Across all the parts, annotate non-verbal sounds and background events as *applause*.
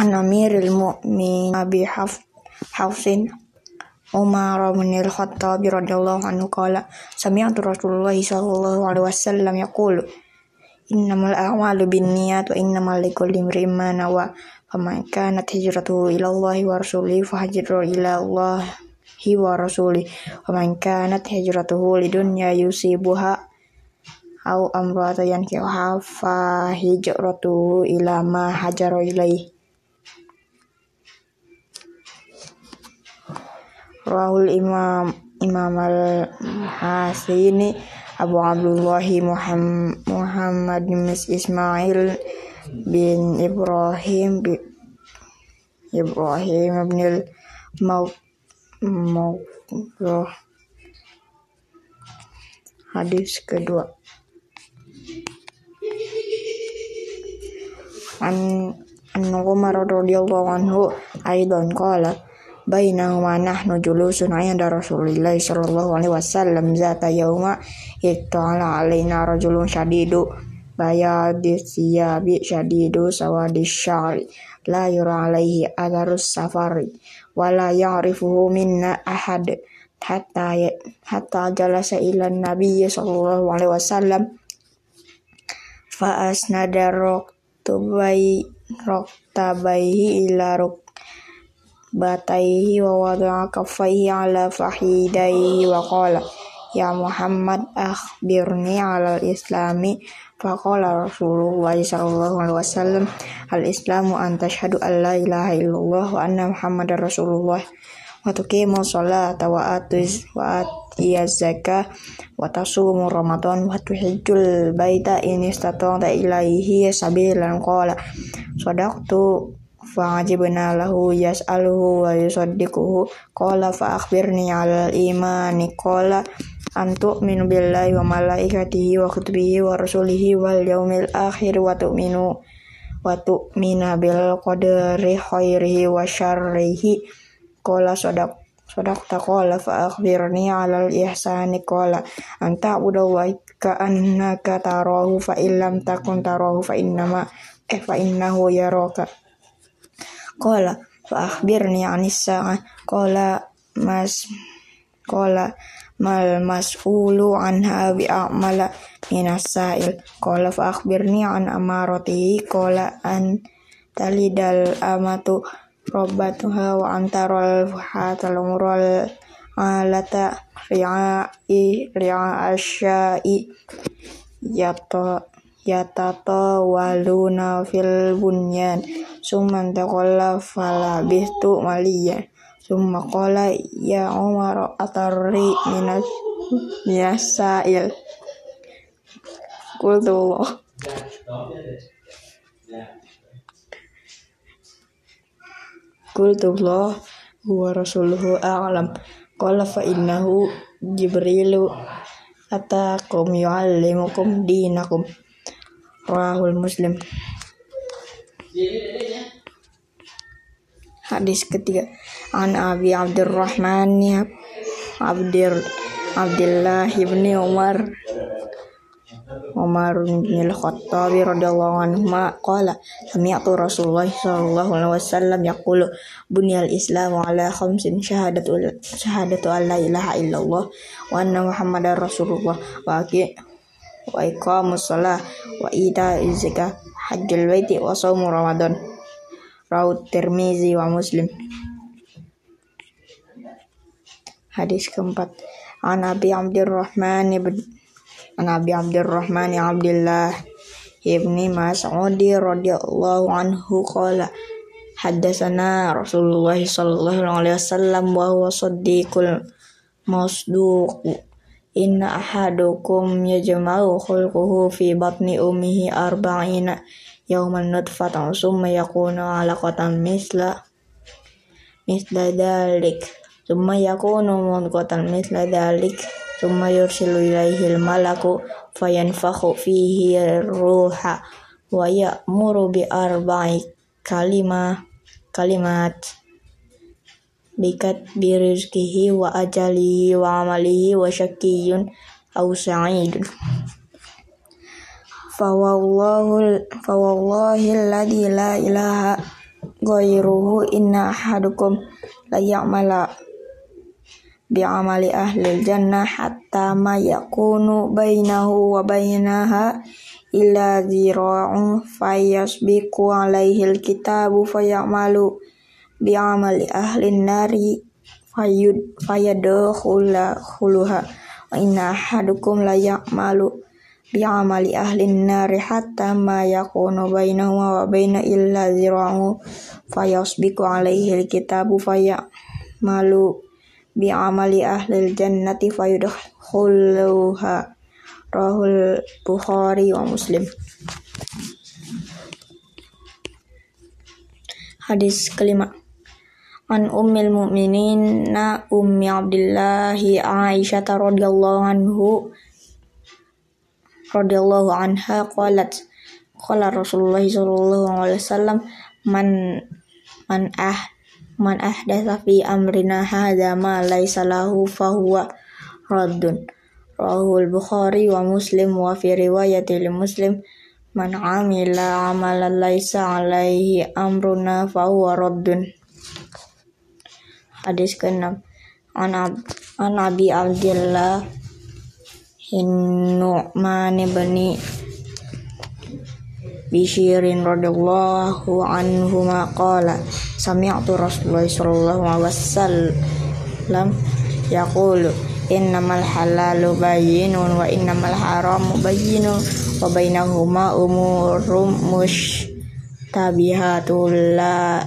an Amiril Mu'min Abi Haf Hafsin Umar bin Al-Khattab radhiyallahu anhu qala sami'tu Rasulullah sallallahu alaihi wasallam yaqulu innamal a'malu binniyat wa innamal likulli imrin ma nawa faman kanat hijratuhu ila Allah wa rasulihi fahajruhu ila Allah wa rasulihi wa man kanat hijratuhu lidunya yusibuha au amrata yankiha fa hijratuhu ila Rahul Imam Imam al Hasini Abu Abdullah Muhammad bin Ismail bin Ibrahim bin Ibrahim bin al Mawroh Hadis kedua. An An Umar radhiyallahu anhu aidan qala bainahuma nahnu julusun inda Rasulillah sallallahu alaihi wasallam. Zata yauma ittala alaina rajulun syadidu bayadi siyabi syadidu sawadi syari. La yura alaihi adarus safari wala ya'rifuhu minna ahad. Hatta hatta jalasa ila nabi sallallahu alaihi wasallam. Fa asnada roktabai roktabaihi ila rok bataihi wa wada'a kaffaihi ala fahidaihi wa qala ya Muhammad akhbirni ala islami faqala Rasulullah sallallahu alaihi wasallam al islamu an tashhadu an la ilaha illallah wa anna muhammadar rasulullah. Wa tuqimu sholata wa atuz wa atiyaz zakah wa tasumu ramadan wa tuhijjul baita fa'ajibna lahu yas'aluhu wa yusaddiquhu. Qala fa akhbirni 'alal imani. Qala an tu'minu billahi wa malaikatihi wa kutubihi wa rasulihi wal yaumil akhir wa tu'minu wa tu'mina bil qadari khairihi wa syarrihi. Qala sadaq sadaqta. Qala fa akhbirni 'alal ihsani. Qala anta wa ka annaka tarahu fa illam takun tarahu fa innama eh fa innahu yaraka Qala fa akhbirni anis sa'ah qala mas qala mal mas'ulu anha bi a'mala minas sa'il. Qala fa akhbirni an amarati. Qala an talidal amatu robbatuha wa antarol hatal umrol alata ri'a'i ri'a asyai yato yatato waluna fil bunyan. Summan taqalla fala bihtu maliya. Summa qala ya Umar atarri minas miasail qultu qultu Allah huwa rasuluhu a'lam. Qala fa innahu jibrilu atakum yu'allimukum dinakum Rahul Muslim. Hadis ketiga. An Abi Abdurrahman Abdir Abdullah ibni Umar. Umar bin Al-Khattab radhiyallahu anhu qala sami'tu Rasulullah sallallahu alaihi wasallam yaqulu bunyal islamu ala khamsin syahadatu syahadatu an la ilaha illallah wa anna muhammadar rasulullah wa wa iqamus shalah wa ita zakah hajjul baiti wa saumu ramadan. Raut Tirmizi wa Muslim. Hadis keempat. An Abi Abdurrahman ibn an Abi Abdurrahman Abdullah ibni Mas'ud radhiyallahu anhu qala haddatsana Rasulullah sallallahu alaihi wasallam wa huwa saddiqul masduq Inna ahadukum yajma'u khulquhu fi batni ummihi arba'ina yawman nutfatan summa yakunu alaqatan misla misla dalik summa yakunu mudghatan misla dalik summa yursilu ilaihi malaku fayanfakhu fihi ruha wa ya'muru bi arba'i kalimah kalimat bikat birizkihi wa ajalihi wa amalihi wa syakiyun aw sa'idun fawallahu fawallahi alladhi la ilaha ghairuhu inna ahadukum la ya'mala bi'amali ahli jannah hatta ma yakunu bainahu wa bainaha illa zira'un fayasbiqu alaihi alkitabu fayamalu bi'amali ahli nari fayud fayadkhuluha wa inna ahadukum la ya'malu bi'amali ahli nari hatta ma yakunu bainahu wa baina illa zira'un fayasbiqu alaihi alkitabu fayamalu bi amali ahlil jannati fayudkhuluha. Rahul Bukhari wa Muslim. Hadis kelima An ummil mu'minin na ummi abdillahi Aisyah radhiyallahu anhu radhiyallahu anha qalat qala Rasulullah sallallahu alaihi wasallam man man ah man ahdatsa fi amrina hadza ma laisa lahu fahuwa raddun. Rahul bukhari wa muslim wa fi riwayati muslim man amila amalan laisa alaihi amruna fahuwa raddun hadis ke-6 an, ab, an abi abdillah Nu'man ibni Bishirin radhiyallahu anhu qala sami'tu Rasulullah sallallahu alaihi wasallam yaqulu innamal halalu bayyinun wa innamal haramu bayyinun wa bainahuma umurum mushtabihatul la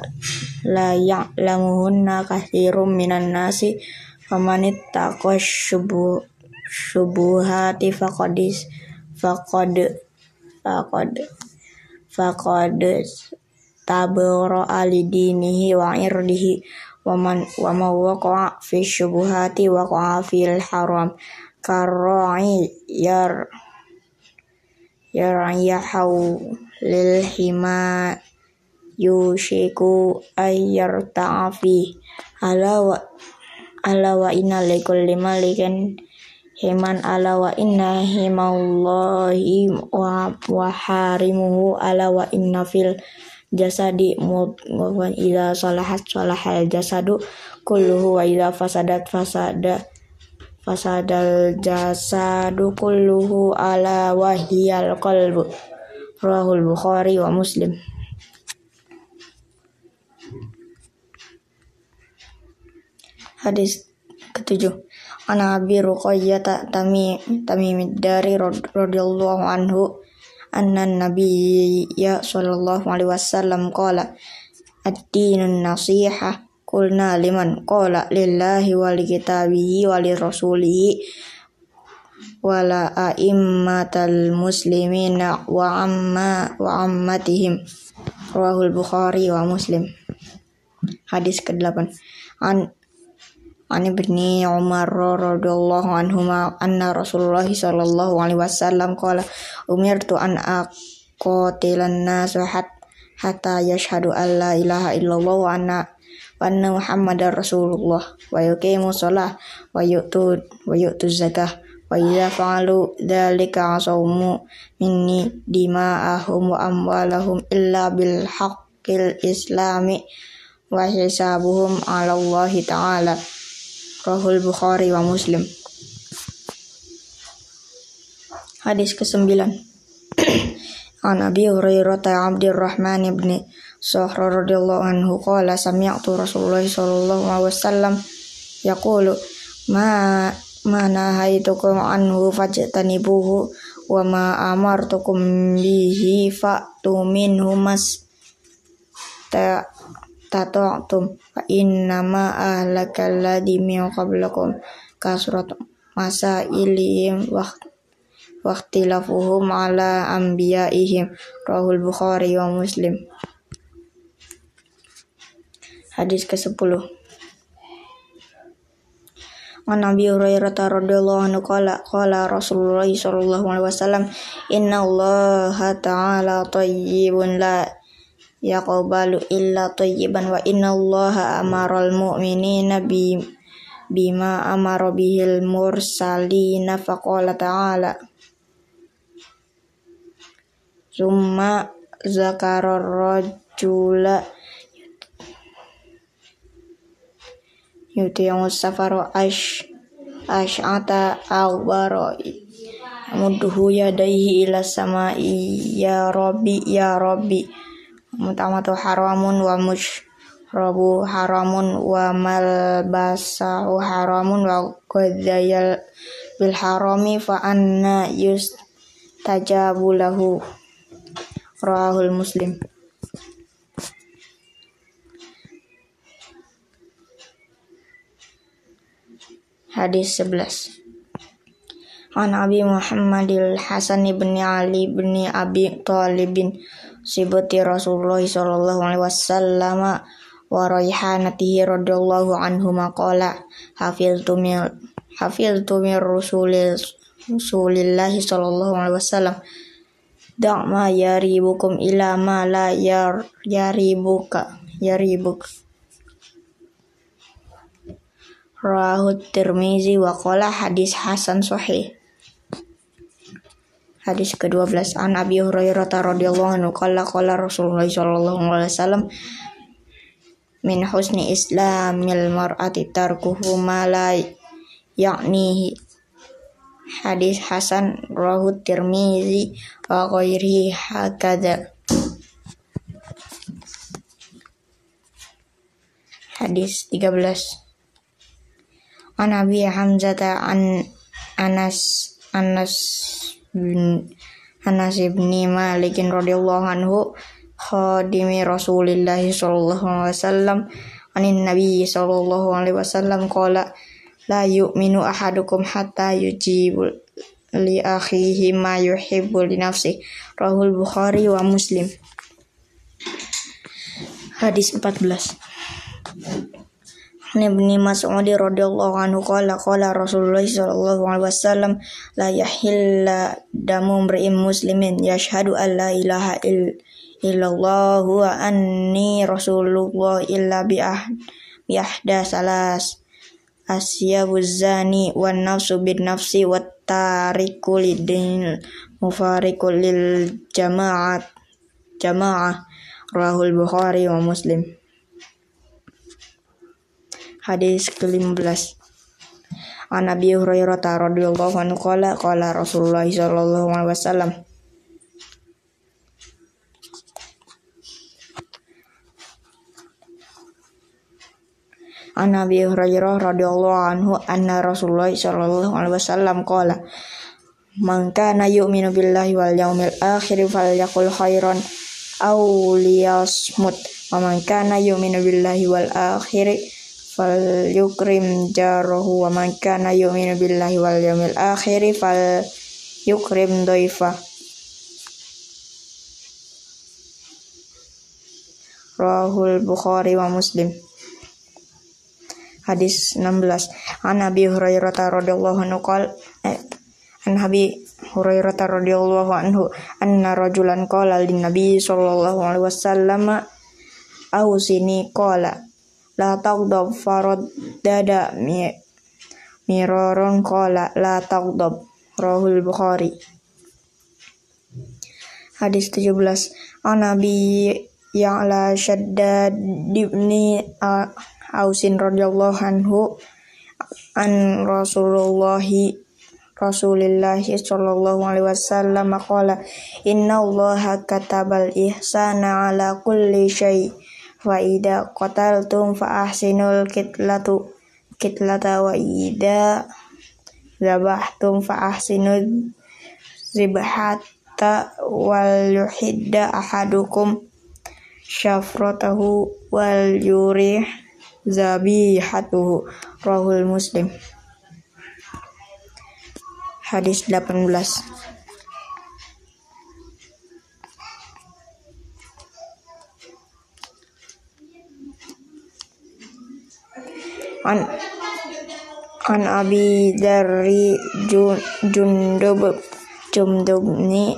la ya'lamuhunna katsirum minan nasi famanittaqa syubuh syubuhati faqadis faqad faqad faqad tabara alidinihi wa irdihi wa man wa ma fi syubuhati waqa'a fil haram karra'i yar lil hima yushiku ayyar ta'afi ala wa ala wa inna likulli malikin himan. Ala wa inna himallahi wa, wa harimuhu. Ala wa inna fil jasadi mudghatan idza salahat salahal jasadu kulluhu wa idza fasadat fasada fasadal jasadu kulluhu ala wahiyal qalbu. Rahul bukhari wa muslim hadis ketujuh. An Abi Ruqayyah Tamim Tamim dari radhiyallahu anhu anna nabiyya sallallahu alaihi wasallam qala ad-dinun nasiha qulna liman qala lillahi wa li kitabihi wa li rasulihi wala a'immatal muslimina wa amma wa ammatihim. Rawahul bukhari wa muslim. Hadis ke-8 an Ani ibni Umar radhiyallahu anhuma anna Rasulullah sallallahu alaihi wasallam qala umirtu an aqatilan nas hatta yashhadu an la ilaha illallah wa anna wa anna Muhammadar Rasulullah. Wa yuqimu shalah wa yu'tu wa yu'tu zakah wa idza fa'alu dzalika asawmu minni dima'ahum wa amwalahum illa bil haqqil islami wa hisabuhum 'ala Allah ta'ala Rahul Bukhari wa Muslim. Hadis ke-9. *clears throat* An Abi Hurairah Abdurrahman ibn Sahra radhiyallahu anhu qala sami'tu Rasulullah sallallahu alaihi wasallam yaqulu ma ma nahaitukum anhu fajtanibuhu wa ma amartukum bihi fa'tu minhu mas ta tata'tum fa innama ahlakal ladzi min qablakum kasrat masailihim wa ikhtilafuhum ala anbiya'ihim rahul bukhari wa muslim. Hadis ke-10 An Nabi Hurairah radhiyallahu anhu qala qala Rasulullah sallallahu alaihi wasallam inna Allah ta'ala tayyibun la ya yaqbalu illa tayyiban wa innallaha amaral mu'minina bi bima amara bihil mursalina faqala ta'ala. Summa zakarar rajula yuti'u safaru ash ash'ata awbaro mudhu yadaihi ila sama ya rabbi ya rabbi mutamatu haramun wa mushrabu haramun wa malbasahu haramun wa qadzayal bil harami fa anna yustajabu lahu. Rahul muslim. Hadis 11 An Abi Muhammadil Hasan ibn Ali bin Abi Talibin Sibati Rasulullah sallallahu alaihi wasallam wa raihanatihi radhiyallahu anhu maqala hafiztu min hafiztu min rasulil Rasulillahi sallallahu alaihi wasallam da' ma yaribukum ila ma la yar yaribuka yaribuk Rahu Tirmizi wa qala hadis hasan sahih. Hadis ke-12 An Abi Hurairah radhiyallahu anhu qala qala Rasulullah sallallahu alaihi wasallam min husni islamil mar'ati tarkuhu ma la yaknihi Hadis hasan rahu Tirmizi wa ghairihi hakadha. Hadis 13 An Abi Hamzah an Anas Anas bin Anas bin Malik radhiyallahu anhu khadimi Rasulillah sallallahu alaihi wasallam anin Nabi sallallahu alaihi wasallam qala la yu'minu ahadukum hatta yujibu li akhihi ma yuhibbu li nafsi rahul Bukhari wa Muslim. Hadis 14 Ibni Mas'ud radhiyallahu anhu qala qala Rasulullah sallallahu alaihi wasallam la yahilla damu imri'in muslimin yashhadu an la ilaha illallah wa anni rasulullah illa bi ahda salas asyabu zani wan nafsu bin nafsi wat tariku lidin mufariku lil jama'at jama'ah rahul Bukhari wa Muslim Hadis ke-15 An Nabi Hurairah radhiyallahu anhu qala qala Rasulullah sallallahu alaihi wasallam. An Nabi Hurairah radhiyallahu anhu anna Rasulullah sallallahu alaihi wasallam qala Man kana yu'minu billahi wal yaumil akhir falyakul khairan aw liyasmut wa man kana yu'minu billahi wal akhir fal yukrim jarahu wa man kana yu'minu billahi wal yawmil akhir fal yukrim doifa Rahul Bukhari wa Muslim. Hadis 16 An Nabi Hurairah radhiyallahu anhu qol eh, An Nabi Hurairah radhiyallahu anhu anna rajulan qala lin Nabi sallallahu alaihi wasallam ausini qala la farad dada mi miraron qala la taghdab rahul bukhari. Hadis 17 an nabi ya'la shaddad ibni ausin radhiyallahu anhu an rasulullahi Rasulillahi sallallahu alaihi wasallam qala inna allaha katabal ihsana ala kulli syai' wa ida qataltum fa ahsinul kitlatu kitlata wa ida zabahtum fa ahsinul zibhata wal yuhidda ahadukum syafratahu wal yurih zabihatuhu. Rahul muslim. Hadis 18 an an abi dari jun, jundub jumdubni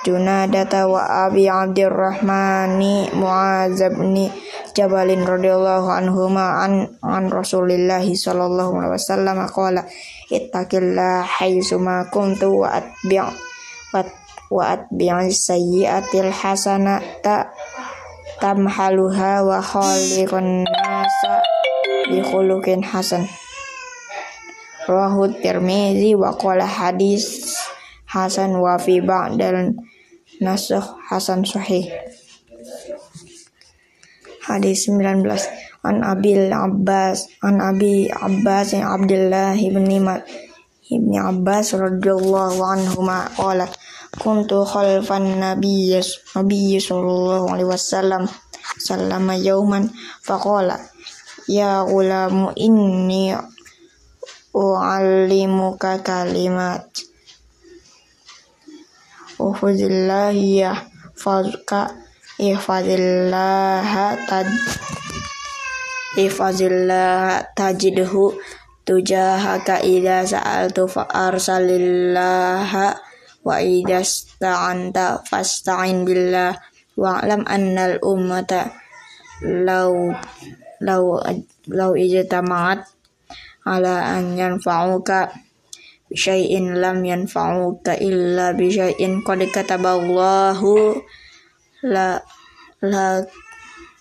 junadata wa abi abdirrahmani muazabni jabalin radhiyallahu anhuma an an rasulillahi sallallahu alaihi wasallam qala ittaqillah haitsuma kuntu wa atbi' wa atbi'i sayyi'atil hasanata tamhaluha wa khaliqun nasa khuluqin hasan. Rawahu tirmizi wa qala hadis hasan wa fi ba'dal nasakh hasan sahih. Hadis 19 an abil abbas an abi abbas abdullah ibni ibni abbas radhiyallahu anhu ma qala kuntu khalfan nabiyyi sallallahu alaihi wasallam sallama yauman faqala ya gulamu inni u'allimuka kalimat. Uhfadillahi yahfazka Ihfadillaha tad Ihfadillah tajidhu tujahaka idza sa'altu fa arsalillaha wa idza sta'anta fasta'in billah. Wa'lam annal ummata law law law ijtama'at ala an yanfa'uka syai'in lam yanfa'uka illa bi syai'in qad kataballahu la la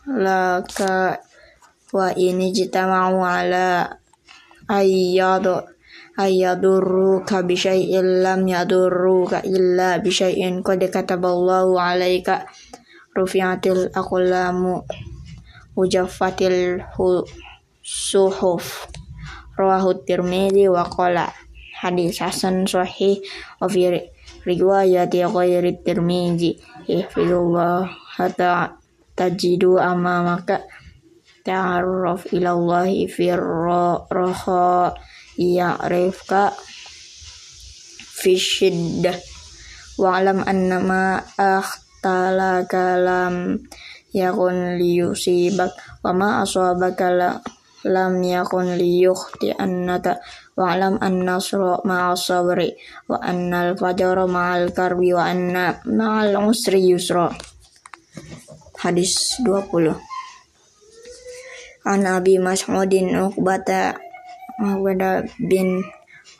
la ka wa ini jitama'u ala ayyadu ayyadurruka bi syai'in lam yadurruka illa bi syai'in qad kataballahu alaika rufi'atil aqlamu ujaffatil suhuf. Rawahu tirmidzi wa qala hadis hasan sahih wa fi riwayati ghairi tirmizi ihfizullah hatta tajidu amamaka ta'arraf ila Allah fi raha ya'rifka fi shiddah. Wa'lam annama akhtala kalam yakun liyusibak wa ma asabaka lam yakun liyukhti annaka wa'lam anna nasra ma'as sabri wa anna al-fajra ma'al karbi wa anna ma'al usri yusra. Hadis 20 An Abi Mas'udin Uqbata Uqbata bin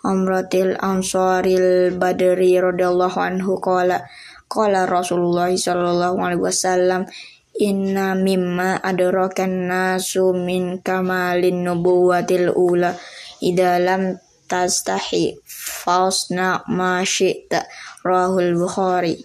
Amratil Ansaril Badri radhiyallahu anhu qala qala Rasulullah sallallahu alaihi wasallam Inna mimma adrakan nasu min kamalin nubuwatil ula. Ida lam tastahi fasna ma syi'ta. Rahul Bukhari